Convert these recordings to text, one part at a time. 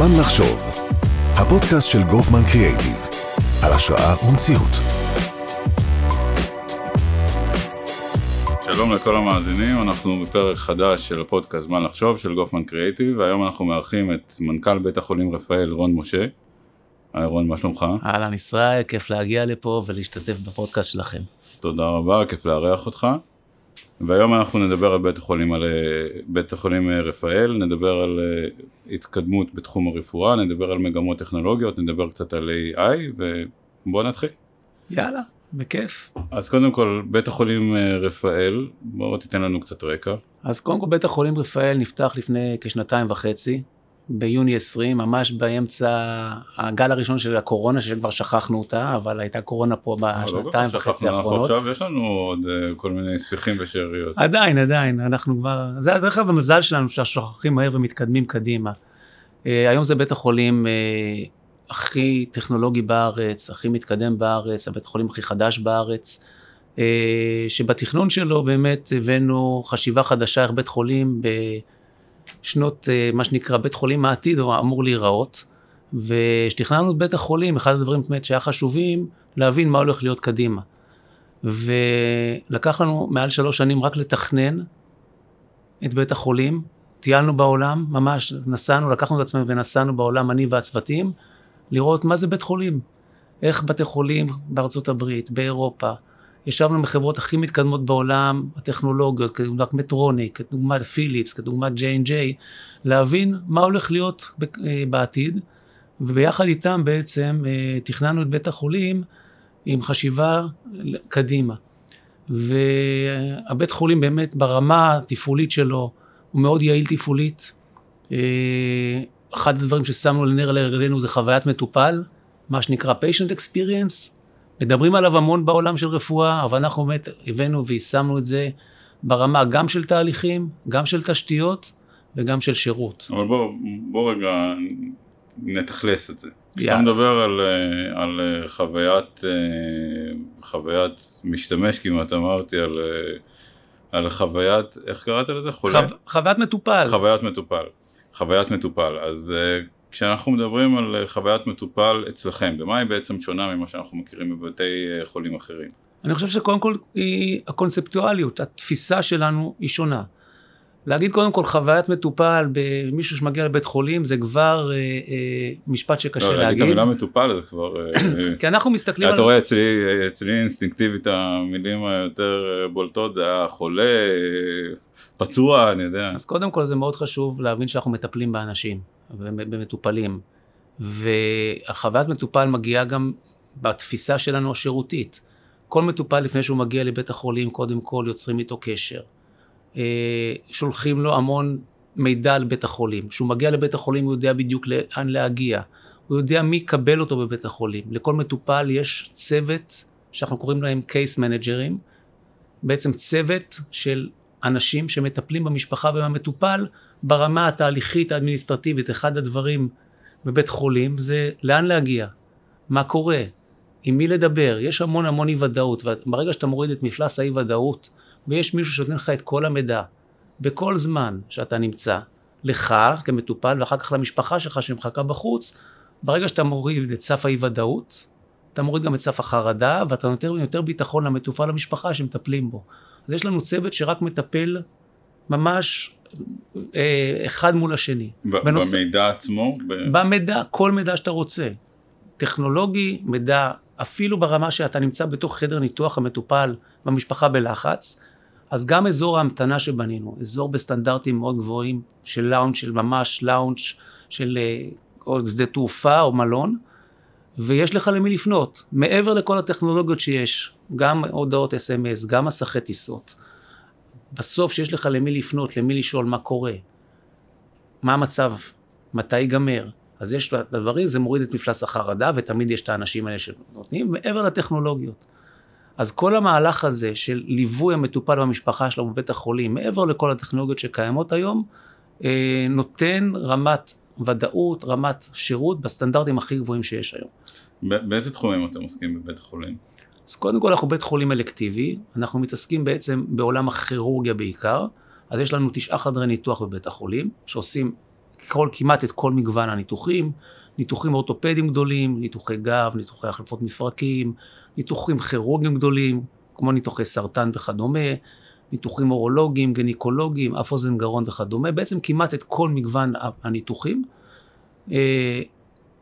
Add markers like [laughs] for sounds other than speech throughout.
זמן לחשוב, הפודקאסט של גופמן קריאייטיב, על השראה ומציאות. שלום לכל המאזינים, אנחנו בפרק חדש של הפודקאסט זמן לחשוב של גופמן קריאייטיב, והיום אנחנו מארחים את מנכ"ל בית החולים רפאל רון משה. היי רון, מה שלומך? אהלן ישראל, כיף להגיע לפה ולהשתתף בפודקאסט שלכם. תודה רבה, כיף לארח אותך. והיום אנחנו נדבר על בית החולים, על אה, בית החולים אה, רפאל, נדבר על אה, התקדמות בתחום הרפואה, נדבר על מגמות טכנולוגיות, נדבר קצת על AI, ובואו נתחיל. יאללה, בכיף. אז קודם כל, בית החולים רפאל, בואו תיתן לנו קצת רקע. אז קודם כל, בית החולים רפאל נפתח לפני כשנתיים וחצי, ביוני 20, ממש באמצע הגל הראשון של הקורונה, שכבר שכחנו אותה, אבל הייתה קורונה פה לא בשנתיים וחצי האחרונות. עכשיו יש לנו עוד uh, כל מיני ספיחים ושאריות. עדיין, עדיין, אנחנו כבר, זה דרך אגב המזל שלנו, שאנחנו שוכחים מהר ומתקדמים קדימה. Uh, היום זה בית החולים uh, הכי טכנולוגי בארץ, הכי מתקדם בארץ, הבית החולים הכי חדש בארץ. שבתכנון שלו באמת הבאנו חשיבה חדשה איך בית חולים. שנות אה, מה שנקרא בית חולים העתיד אמור להיראות. וכשתכננו את בית החולים, אחד הדברים באמת שהיה חשובים, להבין מה הולך להיות קדימה. ולקח לנו מעל שלוש שנים רק לתכנן את בית החולים. טיילנו בעולם, ממש נסענו, לקחנו את עצמנו ונסענו בעולם, אני והצוותים, לראות מה זה בית חולים. איך בתי חולים בארצות הברית, באירופה, ישבנו עם החברות הכי מתקדמות בעולם, הטכנולוגיות, כדוגמת מטרוניק, כדוגמת פיליפס, כדוגמת J&J, להבין מה הולך להיות אה, בעתיד, וביחד איתם בעצם אה, תכננו את בית החולים עם חשיבה קדימה. והבית חולים באמת ברמה התפעולית שלו הוא מאוד יעיל תפעולית. אה, אחד הדברים ששמנו לנר לרגלינו זה חוויית מטופל, מה שנקרא patient experience, מדברים עליו המון בעולם של רפואה, אבל אנחנו באמת הבאנו ויישמנו את זה ברמה גם של תהליכים, גם של תשתיות וגם של שירות. אבל בוא, בוא רגע נתכלס את זה. כשאתה מדבר על, על חוויית, חוויית משתמש כמעט אמרתי, על, על חוויית, איך קראת לזה? חולה? חו, חוויית מטופל. חוויית מטופל. חוויית מטופל. אז כשאנחנו מדברים על אה, חוויית מטופל אצלכם, במה היא בעצם שונה ממה שאנחנו מכירים בבתי אה, חולים אחרים? אני חושב שקודם כל היא הקונספטואליות, התפיסה שלנו היא שונה. להגיד קודם כל חוויית מטופל במישהו שמגיע לבית חולים זה כבר אה, אה, משפט שקשה לא, להגיד. להגיד את המילה מטופל זה כבר... אה, כי אנחנו מסתכלים על... אתה רואה אצלי, אצלי אינסטינקטיבית המילים היותר בולטות זה היה חולה, פצוע, אני יודע. אז קודם כל זה מאוד חשוב להבין שאנחנו מטפלים באנשים. ובמטופלים. והחוויית מטופל מגיעה גם בתפיסה שלנו השירותית. כל מטופל לפני שהוא מגיע לבית החולים, קודם כל יוצרים איתו קשר. אה, שולחים לו המון מידע על בית החולים. כשהוא מגיע לבית החולים הוא יודע בדיוק לאן להגיע. הוא יודע מי יקבל אותו בבית החולים. לכל מטופל יש צוות שאנחנו קוראים להם קייס מנג'רים. בעצם צוות של אנשים שמטפלים במשפחה ובמטופל ברמה התהליכית האדמיניסטרטיבית, אחד הדברים בבית חולים זה לאן להגיע, מה קורה, עם מי לדבר, יש המון המון אי ודאות, וברגע שאתה מוריד את מפלס האי ודאות, ויש מישהו שנותן לך את כל המידע, בכל זמן שאתה נמצא, לך כמטופל, ואחר כך למשפחה שלך שמחכה בחוץ, ברגע שאתה מוריד את סף האי ודאות, אתה מוריד גם את סף החרדה, ואתה נותן יותר ביטחון למטופל למשפחה שמטפלים בו. אז יש לנו צוות שרק מטפל ממש אה, אחד מול השני. בנוס... במידע עצמו? ב... במידע, כל מידע שאתה רוצה. טכנולוגי, מידע, אפילו ברמה שאתה נמצא בתוך חדר ניתוח המטופל במשפחה בלחץ, אז גם אזור ההמתנה שבנינו, אזור בסטנדרטים מאוד גבוהים של לאונץ', של ממש לאונץ', של אה, או שדה תעופה או מלון, ויש לך למי לפנות. מעבר לכל הטכנולוגיות שיש, גם הודעות אס.אם.אס, גם מסכי טיסות. בסוף שיש לך למי לפנות, למי לשאול מה קורה, מה המצב, מתי ייגמר, אז יש דברים, זה מוריד את מפלס החרדה, ותמיד יש את האנשים האלה שנותנים, מעבר לטכנולוגיות. אז כל המהלך הזה של ליווי המטופל במשפחה שלו בבית החולים, מעבר לכל הטכנולוגיות שקיימות היום, אה, נותן רמת ודאות, רמת שירות בסטנדרטים הכי גבוהים שיש היום. באיזה תחומים אתם עוסקים בבית החולים? אז קודם כל אנחנו בית חולים אלקטיבי, אנחנו מתעסקים בעצם בעולם הכירורגיה בעיקר, אז יש לנו תשעה חדרי ניתוח בבית החולים, שעושים כל, כמעט את כל מגוון הניתוחים, ניתוחים אורתופדיים גדולים, ניתוחי גב, ניתוחי החלפות מפרקים, ניתוחים כירורגיים גדולים, כמו ניתוחי סרטן וכדומה, ניתוחים אורולוגיים, גניקולוגיים, אף אוזן גרון וכדומה, בעצם כמעט את כל מגוון הניתוחים. אה,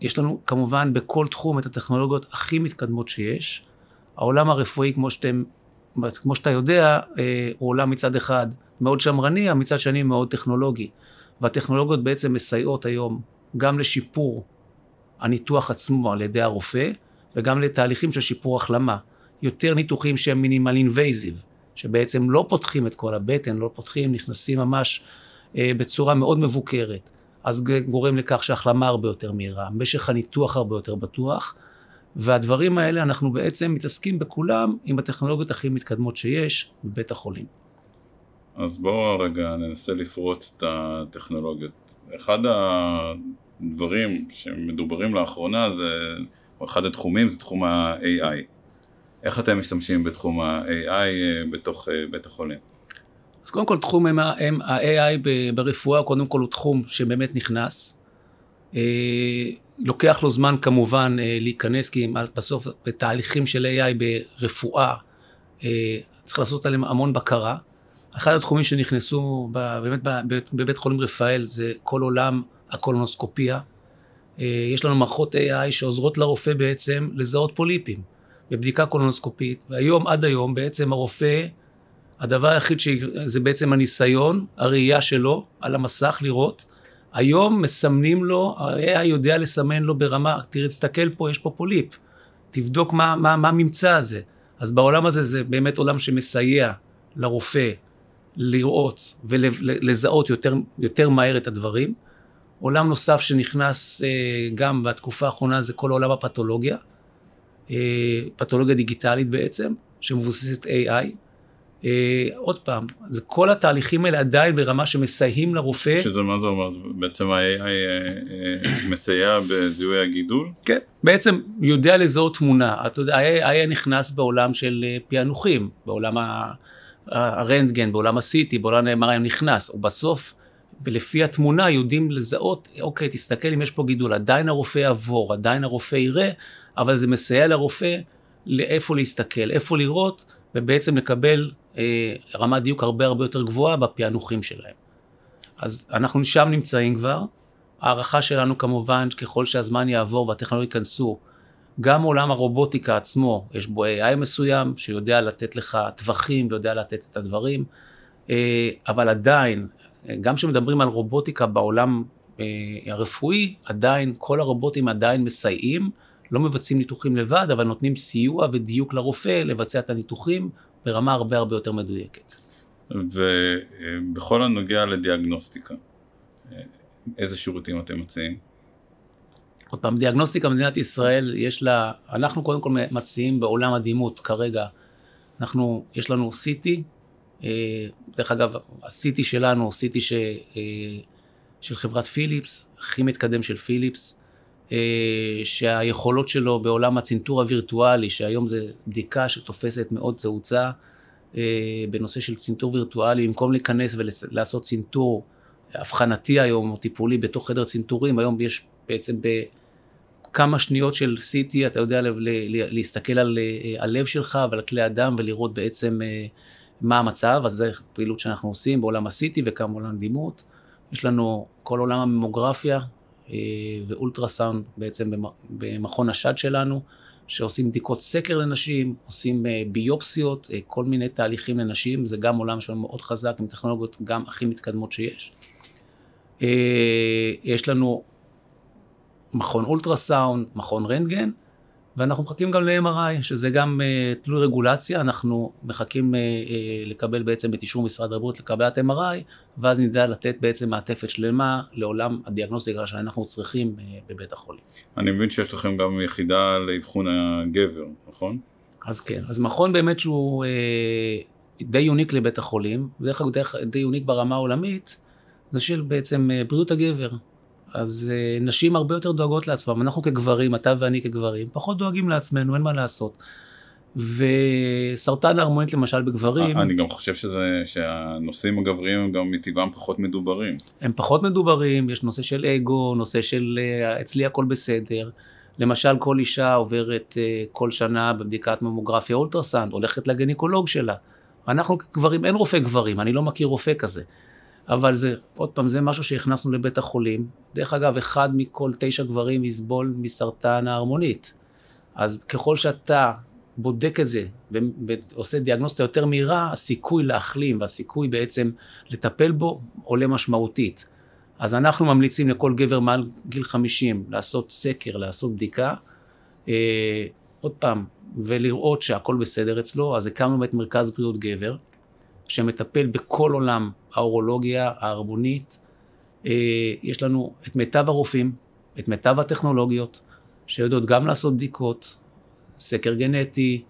יש לנו כמובן בכל תחום את הטכנולוגיות הכי מתקדמות שיש. העולם הרפואי, כמו, שאתם, כמו שאתה יודע, אה, הוא עולם מצד אחד מאוד שמרני, מצד שני מאוד טכנולוגי. והטכנולוגיות בעצם מסייעות היום גם לשיפור הניתוח עצמו על ידי הרופא, וגם לתהליכים של שיפור החלמה. יותר ניתוחים שהם מינימל אינבייזיב, שבעצם לא פותחים את כל הבטן, לא פותחים, נכנסים ממש אה, בצורה מאוד מבוקרת. אז גורם לכך שההחלמה הרבה יותר מהירה, משך הניתוח הרבה יותר בטוח, והדברים האלה אנחנו בעצם מתעסקים בכולם עם הטכנולוגיות הכי מתקדמות שיש בבית החולים. אז בואו רגע ננסה לפרוט את הטכנולוגיות. אחד הדברים שמדוברים לאחרונה זה, או אחד התחומים זה תחום ה-AI. איך אתם משתמשים בתחום ה-AI אה, בתוך אה, בית החולים? אז קודם כל תחום ה-AI ברפואה, קודם כל הוא תחום שבאמת נכנס. אה, לוקח לו זמן כמובן להיכנס, כי בסוף בתהליכים של AI ברפואה צריך לעשות עליהם המון בקרה. אחד התחומים שנכנסו באמת בבית חולים רפאל זה כל עולם הקולונוסקופיה. יש לנו מערכות AI שעוזרות לרופא בעצם לזהות פוליפים. בבדיקה קולונוסקופית, והיום, עד היום, בעצם הרופא, הדבר היחיד שזה בעצם הניסיון, הראייה שלו על המסך לראות. היום מסמנים לו, ה-AI יודע לסמן לו ברמה, תראה, תסתכל פה, יש פה פוליפ, תבדוק מה, מה, מה הממצא הזה. אז בעולם הזה זה באמת עולם שמסייע לרופא לראות ולזהות יותר, יותר מהר את הדברים. עולם נוסף שנכנס אה, גם בתקופה האחרונה זה כל עולם הפתולוגיה. אה, פתולוגיה דיגיטלית בעצם, שמבוססת AI. אה, עוד פעם, זה כל התהליכים האלה עדיין ברמה שמסייעים לרופא. שזה מה זה אומר? בעצם ה-AI מסייע בזיהוי הגידול? כן, בעצם יודע לזהות תמונה. אתה יודע, ה-AI נכנס בעולם של פענוחים, בעולם הרנטגן, בעולם ה-CT, בעולם ה-MRI נכנס, ובסוף, ולפי התמונה יודעים לזהות, אוקיי, תסתכל אם יש פה גידול, עדיין הרופא יעבור, עדיין הרופא יראה, אבל זה מסייע לרופא לאיפה להסתכל, איפה לראות, ובעצם לקבל אה, רמת דיוק הרבה הרבה יותר גבוהה בפענוחים שלהם. אז אנחנו שם נמצאים כבר. הערכה שלנו כמובן, ככל שהזמן יעבור והטכנולוגיה ייכנסו, גם עולם הרובוטיקה עצמו, יש בו AI מסוים שיודע לתת לך טווחים ויודע לתת את הדברים, אה, אבל עדיין, גם כשמדברים על רובוטיקה בעולם אה, הרפואי, עדיין, כל הרובוטים עדיין מסייעים לא מבצעים ניתוחים לבד, אבל נותנים סיוע ודיוק לרופא לבצע את הניתוחים ברמה הרבה הרבה יותר מדויקת. ובכל הנוגע לדיאגנוסטיקה, איזה שירותים אתם מציעים? עוד פעם, דיאגנוסטיקה במדינת ישראל, יש לה, אנחנו קודם כל מציעים בעולם הדימות כרגע, אנחנו, יש לנו CT, אה, דרך אגב, ה-CT שלנו CT ש, אה, של חברת פיליפס, הכי מתקדם של פיליפס, אה, שהיכולות שלו בעולם הצנתור הווירטואלי, שהיום זה בדיקה שתופסת מאוד תאוצה אה, בנושא של צנתור וירטואלי, במקום להיכנס ולעשות צנתור אבחנתי היום, או טיפולי בתוך חדר צנתורים, היום יש בעצם בכמה שניות של CT, אתה יודע להסתכל על הלב שלך ועל כלי הדם ולראות בעצם מה המצב, אז זו פעילות שאנחנו עושים בעולם ה-CT וגם בעולם הדימות. יש לנו כל עולם הממוגרפיה, אה, ואולטרסאונד בעצם במכון השד שלנו, שעושים בדיקות סקר לנשים, עושים אה, ביופסיות, אה, כל מיני תהליכים לנשים, זה גם עולם שלנו מאוד חזק, עם טכנולוגיות גם הכי מתקדמות שיש. יש לנו מכון אולטרסאונד, מכון רנטגן, ואנחנו מחכים גם ל-MRI, שזה גם uh, תלוי רגולציה, אנחנו מחכים uh, uh, לקבל בעצם את אישור משרד הבריאות לקבלת MRI, ואז נדע לתת בעצם מעטפת שלמה לעולם הדיאגנוסטיקה שאנחנו צריכים uh, בבית החולים. אני מבין שיש לכם גם יחידה לאבחון הגבר, נכון? אז כן, אז מכון באמת שהוא uh, די יוניק לבית החולים, ודרך אגב די יוניק ברמה העולמית, זה של בעצם uh, בריאות הגבר. אז uh, נשים הרבה יותר דואגות לעצמם. אנחנו כגברים, אתה ואני כגברים, פחות דואגים לעצמנו, אין מה לעשות. וסרטן ההרמונית למשל בגברים, אני גם חושב שזה, שהנושאים הגבריים הם גם מטבעם פחות מדוברים. הם פחות מדוברים, יש נושא של אגו, נושא של אה, אצלי הכל בסדר. למשל, כל אישה עוברת אה, כל שנה בבדיקת ממוגרפיה אולטרסנד, הולכת לגניקולוג שלה. אנחנו כגברים, אין רופא גברים, אני לא מכיר רופא כזה. אבל זה, עוד פעם, זה משהו שהכנסנו לבית החולים. דרך אגב, אחד מכל תשע גברים יסבול מסרטן ההרמונית. אז ככל שאתה בודק את זה ועושה דיאגנוסטה יותר מהירה, הסיכוי להחלים והסיכוי בעצם לטפל בו עולה משמעותית. אז אנחנו ממליצים לכל גבר מעל גיל 50 לעשות סקר, לעשות בדיקה. אה, עוד פעם, ולראות שהכל בסדר אצלו, אז הקמנו את מרכז בריאות גבר, שמטפל בכל עולם האורולוגיה ההרמונית. אה, יש לנו את מיטב הרופאים, את מיטב הטכנולוגיות, שיודעות גם לעשות בדיקות, סקר גנטי,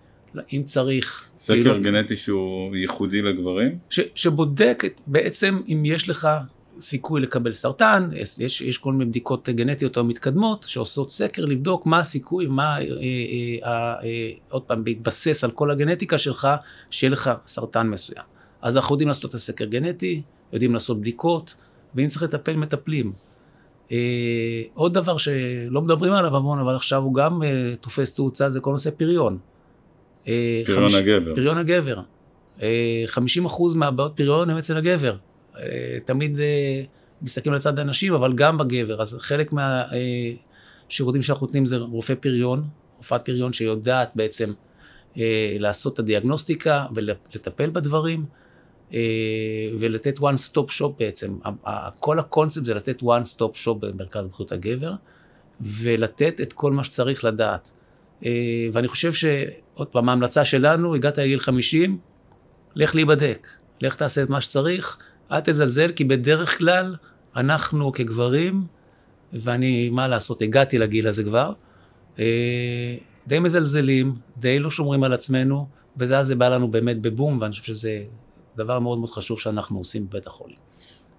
אם צריך. סקר פעילות- גנטי שהוא ייחודי לגברים? ש, שבודק בעצם אם יש לך סיכוי לקבל סרטן, יש, יש, יש כל מיני בדיקות גנטיות או מתקדמות שעושות סקר לבדוק מה הסיכוי, מה, אה, אה, אה, אה, עוד פעם, בהתבסס על כל הגנטיקה שלך, שיהיה לך סרטן מסוים. אז אנחנו יודעים לעשות את הסקר גנטי, יודעים לעשות בדיקות, ואם צריך לטפל, מטפלים. אה, עוד דבר שלא מדברים עליו המון, אבל עכשיו הוא גם אה, תופס תאוצה, זה כל נושא פריון. אה, פריון הגבר. פריון הגבר. אה, 50% מהבעיות פריון הם אצל הגבר. אה, תמיד אה, מסתכלים על צד הנשים, אבל גם בגבר. אז חלק מהשירותים שאנחנו נותנים זה רופא פריון, רופאת פריון שיודעת בעצם אה, לעשות את הדיאגנוסטיקה ולטפל בדברים. אה, ולתת one stop shop בעצם. כל הקונספט זה לתת one stop shop במרכז בריאות הגבר, ולתת את כל מה שצריך לדעת. אה, ואני חושב שעוד פעם, ההמלצה שלנו, הגעת לגיל 50, לך להיבדק, לך תעשה את מה שצריך, אל תזלזל, כי בדרך כלל אנחנו כגברים, ואני, מה לעשות, הגעתי לגיל הזה כבר, אה, די מזלזלים, די לא שומרים על עצמנו, וזה אז זה בא לנו באמת בבום, ואני חושב שזה דבר מאוד מאוד חשוב שאנחנו עושים בבית החולים.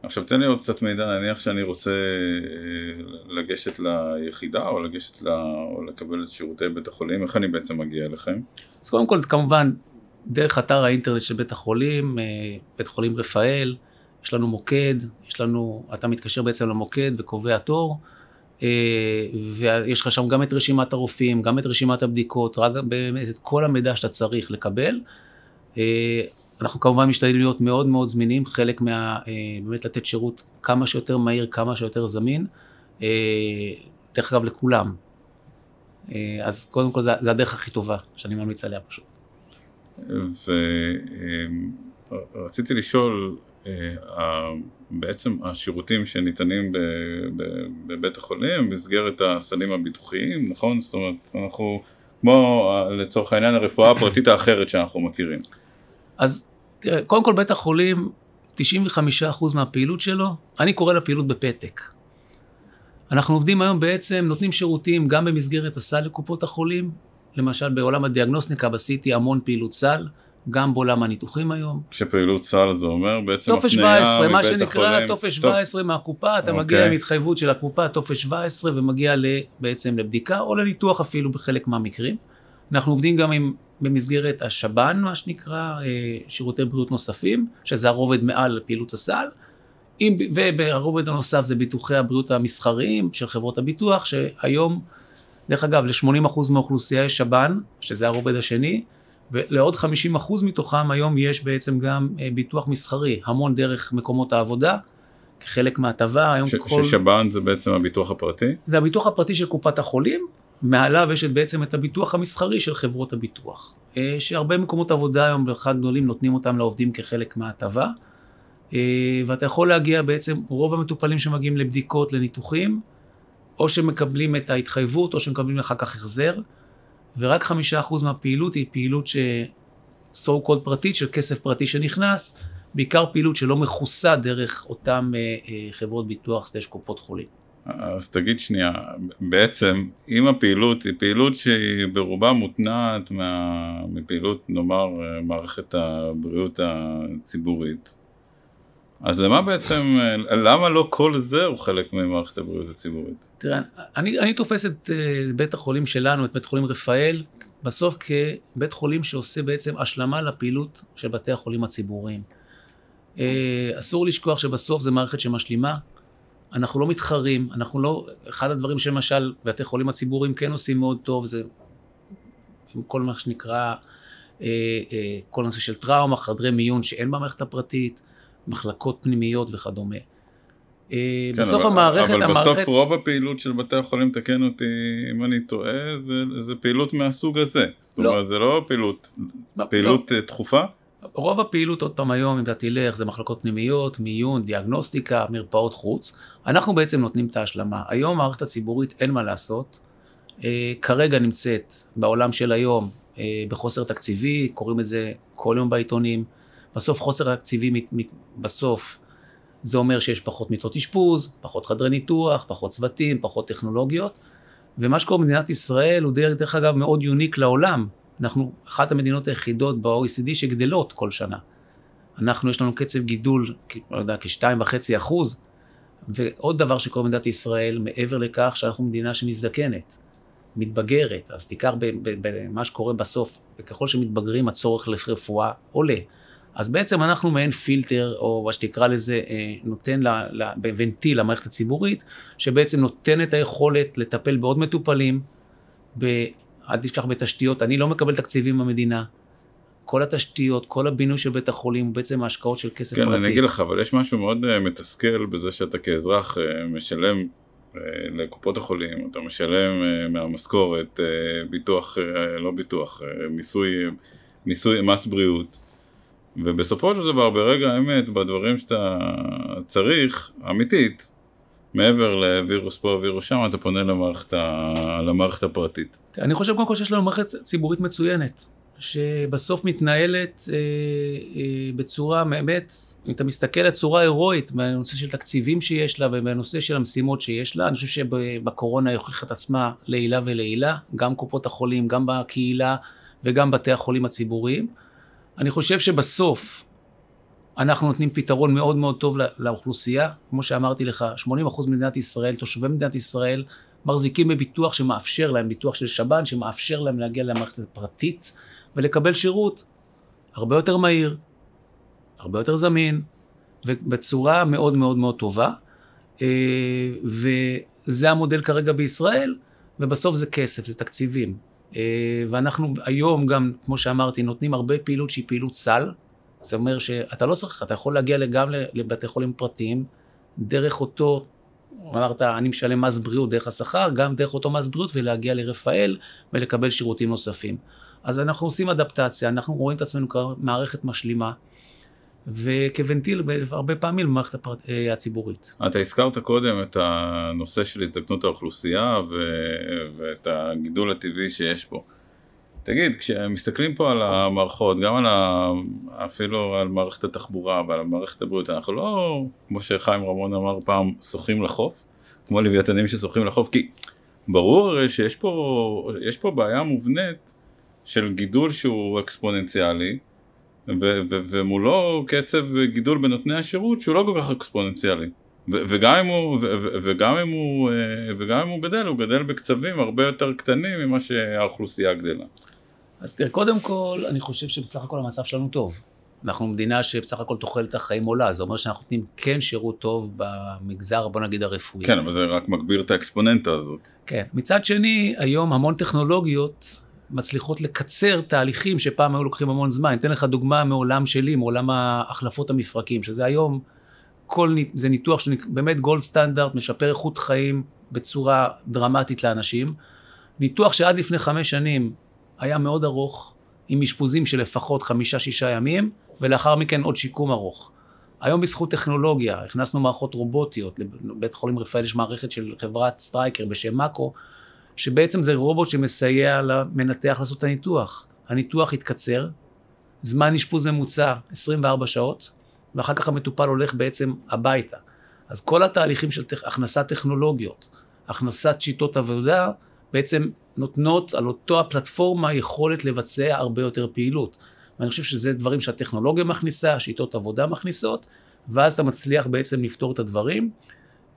עכשיו תן לי עוד קצת מידע, נניח שאני רוצה אה, לגשת ליחידה או לגשת ל... או לקבל את שירותי בית החולים, איך אני בעצם מגיע אליכם? אז קודם כל, כמובן, דרך אתר האינטרנט של בית החולים, אה, בית חולים רפאל, יש לנו מוקד, יש לנו, אתה מתקשר בעצם למוקד וקובע תור, אה, ויש לך שם גם את רשימת הרופאים, גם את רשימת הבדיקות, רק באמת את כל המידע שאתה צריך לקבל. אנחנו כמובן משתדלים להיות מאוד מאוד זמינים, חלק מה... אה, באמת לתת שירות כמה שיותר מהיר, כמה שיותר זמין. אה, דרך אגב, לכולם. אה, אז קודם כל, זה, הדרך הכי טובה שאני ממליץ עליה פשוט. ורציתי לשאול, בעצם השירותים שניתנים בבית החולים במסגרת הסלים הביטוחיים, נכון? זאת אומרת, אנחנו, כמו לצורך העניין הרפואה הפרטית האחרת שאנחנו מכירים. אז תראה, קודם כל בית החולים, 95% מהפעילות שלו, אני קורא לה פעילות בפתק. אנחנו עובדים היום בעצם, נותנים שירותים גם במסגרת הסל לקופות החולים, למשל בעולם הדיאגנוסטיקה עשיתי המון פעילות סל, גם בעולם הניתוחים היום. כשפעילות סל זה אומר בעצם טופס הפנייה 17, מה מבית שנקרא החולים. טופס טוב, 17 מהקופה, אתה מגיע אוקיי. עם התחייבות של הקופה, טופס 17, ומגיע בעצם לבדיקה או לניתוח אפילו בחלק מהמקרים. אנחנו עובדים גם עם, במסגרת השב"ן, מה שנקרא, אה, שירותי בריאות נוספים, שזה הרובד מעל פעילות הסל. עם, והרובד הנוסף זה ביטוחי הבריאות המסחריים של חברות הביטוח, שהיום, דרך אגב, ל-80% מהאוכלוסייה יש שב"ן, שזה הרובד השני, ולעוד 50% מתוכם היום יש בעצם גם אה, ביטוח מסחרי, המון דרך מקומות העבודה, כחלק מההטבה, היום ש- כל... ששב"ן זה בעצם הביטוח הפרטי? זה הביטוח הפרטי של קופת החולים, מעליו יש את בעצם את הביטוח המסחרי של חברות הביטוח. אה, שהרבה מקומות עבודה היום, באחד גדולים, נותנים אותם לעובדים כחלק מההטבה. אה, ואתה יכול להגיע בעצם, רוב המטופלים שמגיעים לבדיקות, לניתוחים, או שמקבלים את ההתחייבות, או שמקבלים אחר כך החזר, ורק חמישה אחוז מהפעילות היא פעילות ש... so called פרטית, של כסף פרטי שנכנס, בעיקר פעילות שלא מכוסה דרך אותן אה, חברות ביטוח סלש קופות חולים. אז תגיד שנייה, בעצם אם הפעילות היא פעילות שהיא ברובה מותנעת מה, מפעילות נאמר מערכת הבריאות הציבורית, אז למה בעצם, למה לא כל זה הוא חלק ממערכת הבריאות הציבורית? תראה, אני, אני תופס את uh, בית החולים שלנו, את בית חולים רפאל, בסוף כבית חולים שעושה בעצם השלמה לפעילות של בתי החולים הציבוריים. אה, אסור לשכוח שבסוף זו מערכת שמשלימה. אנחנו לא מתחרים, אנחנו לא... אחד הדברים שלמשל בתי חולים הציבוריים כן עושים מאוד טוב, זה כל מה שנקרא, אה, אה, כל הנושא של טראומה, חדרי מיון שאין במערכת הפרטית, מחלקות פנימיות וכדומה. אה, כן, בסוף אבל, המערכת, אבל המערכת... בסוף רוב הפעילות של בתי החולים, תקן אותי אם אני טועה, זה, זה פעילות מהסוג הזה. זאת לא. אומרת, זה לא פעילות, לא, פעילות אה, דחופה? רוב הפעילות, עוד פעם היום, אם אתה תלך, זה מחלקות פנימיות, מיון, דיאגנוסטיקה, מרפאות חוץ. אנחנו בעצם נותנים את ההשלמה. היום המערכת הציבורית, אין מה לעשות. אה, כרגע נמצאת בעולם של היום אה, בחוסר תקציבי, קוראים לזה כל יום בעיתונים. בסוף חוסר תקציבי, בסוף זה אומר שיש פחות מיטות אשפוז, פחות חדרי ניתוח, פחות צוותים, פחות טכנולוגיות. ומה שקורה במדינת ישראל הוא דרך, דרך אגב מאוד יוניק לעולם. אנחנו אחת המדינות היחידות ב-OECD שגדלות כל שנה. אנחנו, יש לנו קצב גידול, לא יודע, כשתיים וחצי אחוז. ועוד דבר שקורה במדינת ישראל, מעבר לכך שאנחנו מדינה שמזדקנת, מתבגרת, אז תיקח במה שקורה בסוף, וככל שמתבגרים הצורך לרפואה עולה. אז בעצם אנחנו מעין פילטר, או מה שתקרא לזה, אה, נותן ל- ל- ונטיל למערכת הציבורית, שבעצם נותן את היכולת לטפל בעוד מטופלים. אל תשכח בתשתיות, אני לא מקבל תקציבים מהמדינה. כל התשתיות, כל הבינוי של בית החולים, בעצם ההשקעות של כסף כן, פרטי. אני אגיד לך, אבל יש משהו מאוד אה, מתסכל בזה שאתה כאזרח אה, משלם אה, לקופות החולים, אתה משלם אה, מהמשכורת אה, ביטוח, אה, לא ביטוח, אה, מיסוי, מיסוי, מס בריאות, ובסופו של דבר, ברגע האמת, בדברים שאתה צריך, אמיתית, מעבר לווירוס פה ווירוס שם, אתה פונה למערכת, ה... למערכת הפרטית. אני חושב קודם כל שיש לנו מערכת ציבורית מצוינת, שבסוף מתנהלת אה, אה, בצורה באמת, אם אתה מסתכל על צורה הירואית, בנושא של תקציבים שיש לה ובנושא של המשימות שיש לה, אני חושב שבקורונה היא הוכיחה את עצמה לעילה ולעילה, גם קופות החולים, גם בקהילה וגם בתי החולים הציבוריים. אני חושב שבסוף אנחנו נותנים פתרון מאוד מאוד טוב לא- לאוכלוסייה. כמו שאמרתי לך, 80% ממדינת ישראל, תושבי מדינת ישראל, מחזיקים בביטוח שמאפשר להם, ביטוח של שב"ן, שמאפשר להם להגיע למערכת הפרטית ולקבל שירות הרבה יותר מהיר, הרבה יותר זמין, ובצורה מאוד מאוד מאוד טובה. אה, וזה המודל כרגע בישראל, ובסוף זה כסף, זה תקציבים. אה, ואנחנו היום גם, כמו שאמרתי, נותנים הרבה פעילות שהיא פעילות סל. זה אומר שאתה לא צריך, אתה יכול להגיע גם לבתי חולים פרטיים, דרך אותו, אמרת, אני משלם מס בריאות דרך השכר, גם דרך אותו מס בריאות ולהגיע לרפאל ולקבל שירותים נוספים. אז אנחנו עושים אדפטציה, אנחנו רואים את עצמנו כמערכת משלימה, וכוונטיל הרבה פעמים במערכת אה, הציבורית. אתה הזכרת קודם את הנושא של הזדקנות האוכלוסייה ו... ואת הגידול הטבעי שיש פה. תגיד, כשמסתכלים פה על המערכות, גם על ה... אפילו על מערכת התחבורה ועל מערכת הבריאות, אנחנו לא, כמו שחיים רמון אמר פעם, שוחים לחוף, כמו לוויתנים ששוחים לחוף, כי ברור הרי שיש פה, יש פה בעיה מובנית של גידול שהוא אקספוננציאלי, ו- ו- ומולו קצב גידול בנותני השירות שהוא לא כל כך אקספוננציאלי. ו- וגם אם הוא, וגם אם הוא, אה, וגם אם הוא גדל, הוא גדל בקצבים הרבה יותר קטנים ממה שהאוכלוסייה גדלה. אז תראה, קודם כל, אני חושב שבסך הכל המצב שלנו טוב. אנחנו מדינה שבסך הכל תוחלת החיים עולה, זה אומר שאנחנו נותנים כן שירות טוב במגזר, בוא נגיד, הרפואי. כן, אבל זה רק מגביר את האקספוננטה הזאת. כן. מצד שני, היום המון טכנולוגיות מצליחות לקצר תהליכים שפעם היו לוקחים המון זמן. אני אתן לך דוגמה מעולם שלי, מעולם החלפות המפרקים, שזה היום, כל, זה ניתוח שבאמת גולד סטנדרט, משפר איכות חיים בצורה דרמטית לאנשים. ניתוח שעד לפני חמש שנים היה מאוד ארוך, עם אשפוזים של לפחות חמישה-שישה ימים, ולאחר מכן עוד שיקום ארוך. היום בזכות טכנולוגיה, הכנסנו מערכות רובוטיות, לבית חולים רפאל יש מערכת של חברת Stryker בשם Mako, שבעצם זה רובוט שמסייע למנתח לעשות את הניתוח. הניתוח התקצר, זמן אשפוז ממוצע 24 שעות, ואחר כך המטופל הולך בעצם הביתה. אז כל התהליכים של. הכנסת טכנולוגיות, הכנסת שיטות עבודה, בעצם נותנות על אותו הפלטפורמה יכולת לבצע הרבה יותר פעילות. ואני חושב שזה דברים שהטכנולוגיה מכניסה, שיטות עבודה מכניסות, ואז אתה מצליח בעצם לפתור את הדברים.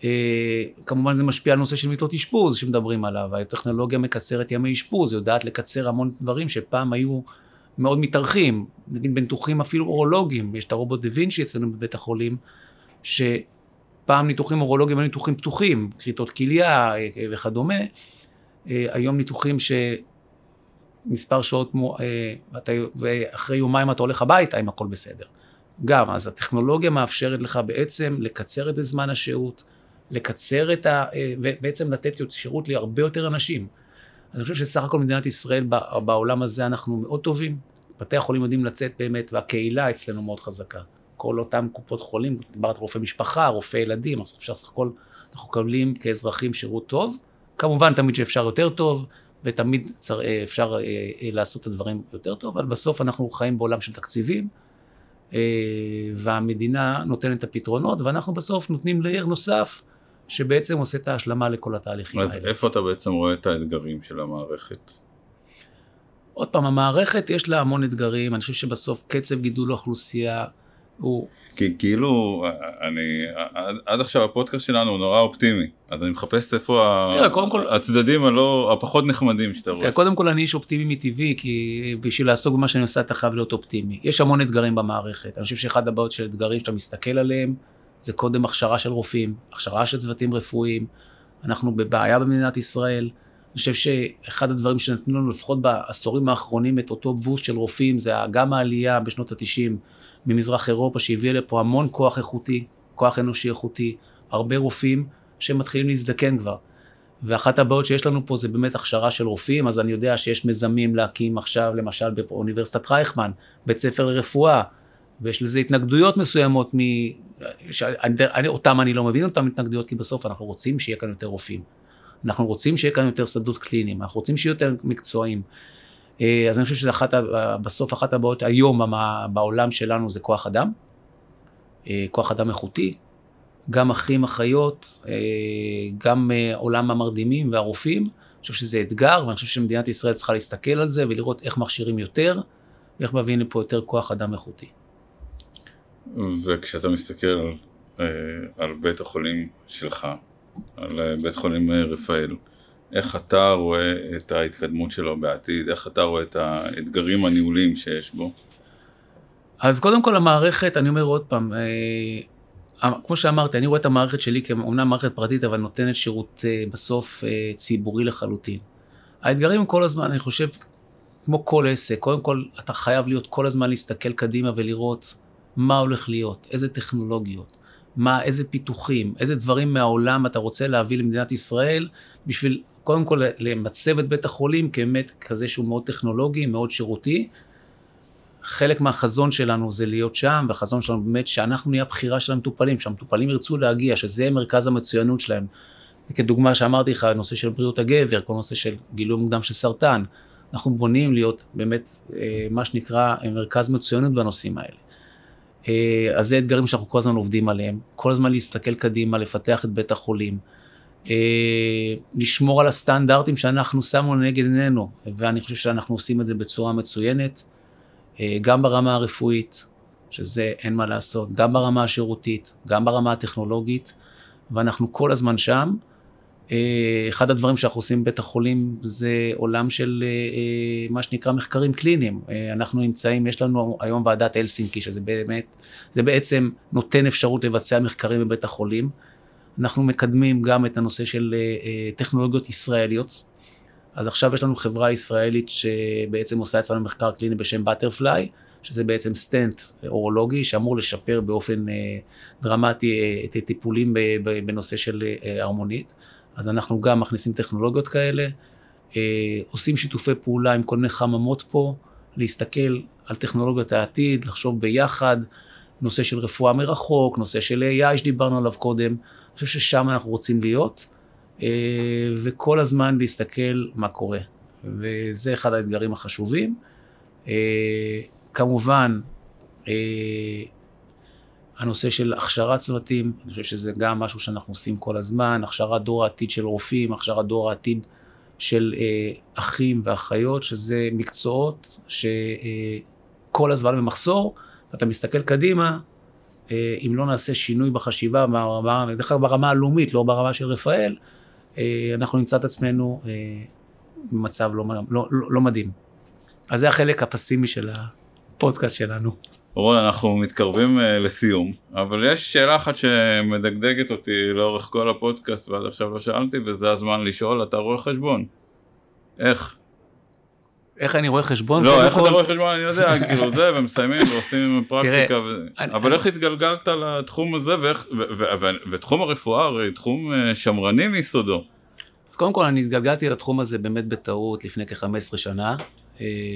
אה, כמובן זה משפיע על נושא של מיטות אשפוז שמדברים עליו, הטכנולוגיה מקצרת ימי אשפוז, יודעת לקצר המון דברים שפעם היו מאוד מתארכים, נגיד בניתוחים אפילו אורולוגיים, יש את הרובוט דה וינצ'י אצלנו בבית החולים, שפעם ניתוחים אורולוגיים היו ניתוחים פתוחים, כריתות כליה אה, וכדומה, היום ניתוחים שמספר שעות, ואתה, ואחרי יומיים אתה הולך הביתה אם הכל בסדר. גם, אז הטכנולוגיה מאפשרת לך בעצם לקצר את זמן השהות, לקצר את ה... ובעצם לתת שירות להרבה יותר אנשים. אני חושב שסך הכל מדינת ישראל בעולם הזה אנחנו מאוד טובים. בתי החולים יודעים לצאת באמת, והקהילה אצלנו מאוד חזקה. כל אותם קופות חולים, דיברת רופא משפחה, רופא ילדים, אז אפשר סך הכל, אנחנו מקבלים כאזרחים שירות טוב. כמובן תמיד שאפשר יותר טוב, ותמיד אפשר אה, אה, לעשות את הדברים יותר טוב, אבל בסוף אנחנו חיים בעולם של תקציבים, אה, והמדינה נותנת את הפתרונות, ואנחנו בסוף נותנים לייר נוסף. שבעצם עושה את ההשלמה לכל התהליכים אז האלה. אז איפה אתה בעצם רואה את האתגרים של המערכת? עוד פעם, המערכת יש לה המון אתגרים, אני חושב שבסוף קצב גידול האוכלוסייה הוא... כי כאילו, אני, עד, עד עכשיו הפודקאסט שלנו הוא נורא אופטימי, אז אני מחפש איפה תראה, קודם כל... הצדדים הלא, הפחות נחמדים שאתה רואה. קודם כל אני איש אופטימי מטבעי, כי בשביל לעסוק במה שאני עושה אתה חייב להיות אופטימי. יש המון אתגרים במערכת, אני חושב שאחד הבעיות של אתגרים שאתה מסתכל עליהם, זה קודם הכשרה של רופאים, הכשרה של צוותים רפואיים. אנחנו בבעיה במדינת ישראל. אני חושב שאחד הדברים שנתנו לנו לפחות בעשורים האחרונים את אותו בוסט של רופאים, זה גם העלייה בשנות ה-90 ממזרח אירופה שהביאה לפה המון כוח איכותי, כוח אנושי איכותי, הרבה רופאים שמתחילים להזדקן כבר. ואחת הבעיות שיש לנו פה זה באמת הכשרה של רופאים, אז אני יודע שיש מיזמים להקים עכשיו, למשל באוניברסיטת רייכמן, בית ספר לרפואה, ויש לזה התנגדויות מסוימות, מ... שאני, אותם אני לא מבין אותם התנגדויות, כי בסוף אנחנו רוצים שיהיה כאן יותר רופאים. אנחנו רוצים שיהיה כאן יותר שדות קליניים, אנחנו רוצים שיהיו יותר מקצועיים. אה, אז אני חושב שבסוף אחת הבעיות היום בעולם שלנו זה כוח אדם, אה, כוח אדם איכותי, גם אחים, אחיות, אה, גם עולם המרדימים והרופאים. אני חושב שזה אתגר, ואני חושב שמדינת ישראל צריכה להסתכל על זה ולראות איך מכשירים יותר, ואיך מביאים לפה יותר כוח אדם איכותי. וכשאתה מסתכל על בית החולים שלך, על אה, בית חולים אה, רפאל, איך אתה רואה את ההתקדמות שלו בעתיד, איך אתה רואה את האתגרים הניהוליים שיש בו? אז קודם כל המערכת, אני אומר עוד פעם, כמו שאמרתי, אני רואה את המערכת שלי כאומנם מערכת פרטית, אבל נותנת שירות בסוף ציבורי לחלוטין. האתגרים כל הזמן, אני חושב, כמו כל עסק, קודם כל אתה חייב להיות כל הזמן להסתכל קדימה ולראות מה הולך להיות, איזה טכנולוגיות, מה, איזה פיתוחים, איזה דברים מהעולם אתה רוצה להביא למדינת ישראל, בשביל קודם כל למצב את בית החולים כבאמת כזה שהוא מאוד טכנולוגי, מאוד שירותי. חלק מהחזון שלנו זה להיות שם, והחזון שלנו באמת שאנחנו נהיה הבחירה של המטופלים, שהמטופלים ירצו להגיע, שזה מרכז המצוינות שלהם. כדוגמה שאמרתי לך, הנושא של בריאות הגבר, כל נושא של גילוי מוקדם של סרטן. אנחנו בונים להיות באמת אה, מה שנקרא מרכז מצוינות בנושאים האלה. אה, אז זה אתגרים שאנחנו כל הזמן עובדים עליהם. כל הזמן להסתכל קדימה, לפתח את בית החולים. אה, לשמור על הסטנדרטים שאנחנו שמנו לנגד עינינו, ואני חושב שאנחנו עושים את זה בצורה מצוינת, אה, גם ברמה הרפואית, שזה אין מה לעשות, גם ברמה השירותית, גם ברמה הטכנולוגית, ואנחנו כל הזמן שם. אה, אחד הדברים שאנחנו עושים בבית החולים זה עולם של אה, אה, מה שנקרא מחקרים קליניים. אנחנו נמצאים, יש לנו היום ועדת אלסינקי, שזה באמת, זה בעצם נותן אפשרות לבצע מחקרים בבית החולים. אנחנו מקדמים גם את הנושא של טכנולוגיות ישראליות. אז עכשיו יש לנו חברה ישראלית שבעצם עושה אצלנו מחקר קליני בשם בטרפליי, שזה בעצם סטנט אורולוגי שאמור לשפר באופן דרמטי את הטיפולים בנושא של הרמונית. אז אנחנו גם מכניסים טכנולוגיות כאלה, אה, עושים שיתופי פעולה עם כל מיני חממות פה, להסתכל על טכנולוגיות העתיד, לחשוב ביחד, נושא של רפואה מרחוק, נושא של AI שדיברנו עליו קודם, אני חושב ששם אנחנו רוצים להיות, אה, וכל הזמן להסתכל מה קורה. וזה אחד האתגרים החשובים. אה, כמובן, אה, הנושא של הכשרת צוותים, אני חושב שזה גם משהו שאנחנו עושים כל הזמן, הכשרת דור העתיד של רופאים, הכשרת דור העתיד של אה, אחים ואחיות, שזה מקצועות שכל אה, הזמן במחסור, ואתה מסתכל קדימה, אה, אם לא נעשה שינוי בחשיבה, ברמה, דרך אגב ברמה הלאומית, לא ברמה של רפאל, אה, אנחנו נמצא את עצמנו אה, במצב לא, לא, לא, לא מדהים. אז זה החלק הפסימי של הפודקאסט שלנו. רון, אנחנו מתקרבים uh, לסיום, אבל יש שאלה אחת שמדגדגת אותי לאורך כל הפודקאסט ועד עכשיו לא שאלתי, וזה הזמן לשאול, אתה רואה חשבון. איך? איך אני רואה חשבון? לא, איך אתה רואה חשבון אני יודע, [laughs] כאילו זה, ומסיימים ועושים פרקטיקה, אבל איך התגלגלת לתחום הזה, ותחום הרפואה הרי תחום אה, שמרני מיסודו. אז קודם כל אני התגלגלתי לתחום הזה באמת בטעות לפני כ-15 שנה,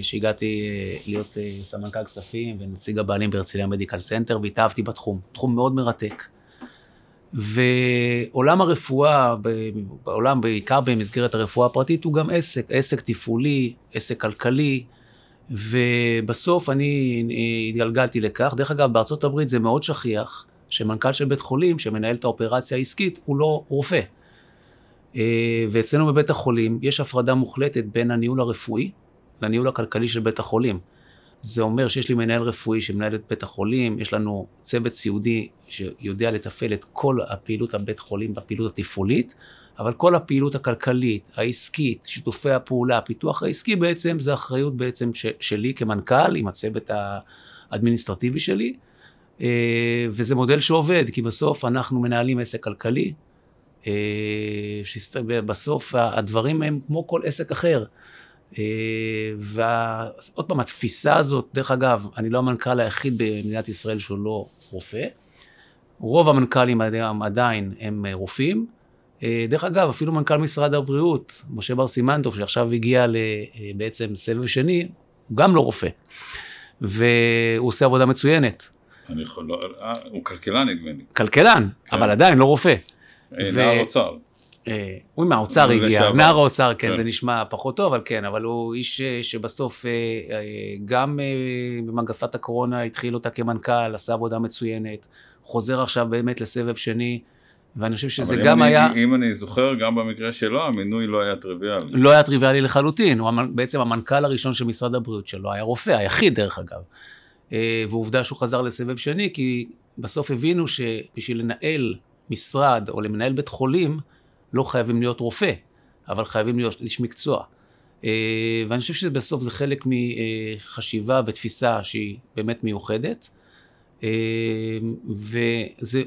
שהגעתי אה, להיות סמנכ"ל כספים ונציג הבעלים בהרצליה Medical Center, והתאהבתי בתחום, תחום מאוד מרתק. ועולם הרפואה, בעולם, בעיקר במסגרת הרפואה הפרטית, הוא גם עסק, עסק תפעולי, עסק כלכלי, ובסוף אני התגלגלתי לכך. דרך אגב, בארצות הברית זה מאוד שכיח, שמנכ"ל של בית חולים, שמנהל את האופרציה העסקית, הוא לא רופא. אה, ואצלנו בבית החולים יש הפרדה מוחלטת בין הניהול הרפואי לניהול הכלכלי של בית החולים. זה אומר שיש לי מנהל רפואי שמנהל את בית החולים, יש לנו צוות סיעודי שיודע לתפעל את כל הפעילות הבית חולים בפעילות התפעולית, אבל כל הפעילות הכלכלית, העסקית, שיתופי הפעולה, הפיתוח העסקי בעצם, זה אחריות בעצם ש- שלי כמנכ"ל עם הצוות האדמיניסטרטיבי שלי, אה, וזה מודל שעובד, כי בסוף אנחנו מנהלים עסק כלכלי, אה, שבסוף הדברים הם כמו כל עסק אחר. אה, ועוד פעם, התפיסה הזאת, דרך אגב, אני לא המנכ"ל היחיד במדינת ישראל שהוא לא רופא. רוב המנכ"לים עדיין הם רופאים. אה, דרך אגב, אפילו מנכ"ל משרד הבריאות, משה בר סימנטוב, שעכשיו הגיע אה, בעצם סבב שני, הוא גם לא רופא. והוא עושה עבודה מצוינת. אני יכול, לא, הוא כלכלן נדמה לי. כלכלן, כן. אבל עדיין לא רופא. נער אוצר. אה, הוא מהאוצר הגיע, נער האוצר, כן, כן, זה נשמע פחות טוב, אבל כן, אבל הוא איש אה, שבסוף אה, גם במגפת הקורונה התחיל אותה כמנכ"ל, עשה עבודה מצוינת, חוזר עכשיו באמת לסבב שני, ואני חושב שזה גם אני, היה... אם אני זוכר, גם במקרה שלו, המינוי לא היה טריוויאלי. לא היה טריוויאלי לחלוטין, הוא בעצם המנכ"ל הראשון של משרד הבריאות שלו, היה רופא, היחיד דרך אגב. ועובדה שהוא חזר לסבב שני, כי בסוף הבינו שבשביל לנהל משרד או למנהל בית חולים, לא חייבים להיות רופא, אבל חייבים להיות איש מקצוע. אה, ואני חושב שבסוף זה חלק מחשיבה ותפיסה שהיא באמת מיוחדת. אה, וזה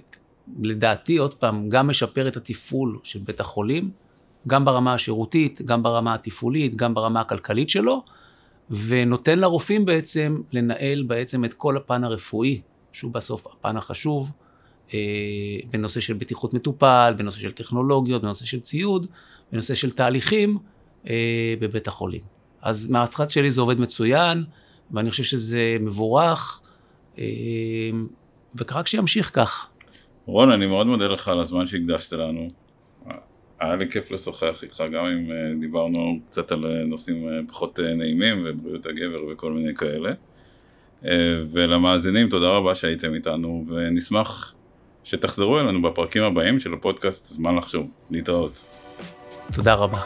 לדעתי, עוד פעם, גם משפר את התפעול של בית החולים, גם ברמה השירותית, גם ברמה התפעולית, גם ברמה הכלכלית שלו, ונותן לרופאים בעצם לנהל בעצם את כל הפן הרפואי, שהוא בסוף הפן החשוב, בנושא של בטיחות מטופל, בנושא של טכנולוגיות, בנושא של ציוד, בנושא של תהליכים אה, בבית החולים. אז מהצד שלי זה עובד מצוין, ואני חושב שזה מבורך, אה, ורק שימשיך כך. רון, אני מאוד מודה לך על הזמן שהקדשת לנו. היה לי כיף לשוחח איתך, גם אם דיברנו קצת על נושאים פחות נעימים ובריאות הגבר וכל מיני כאלה. ולמאזינים, תודה רבה שהייתם איתנו, ונשמח שתחזרו אלינו בפרקים הבאים של הפודקאסט זמן לחשוב. להתראות. תודה רבה.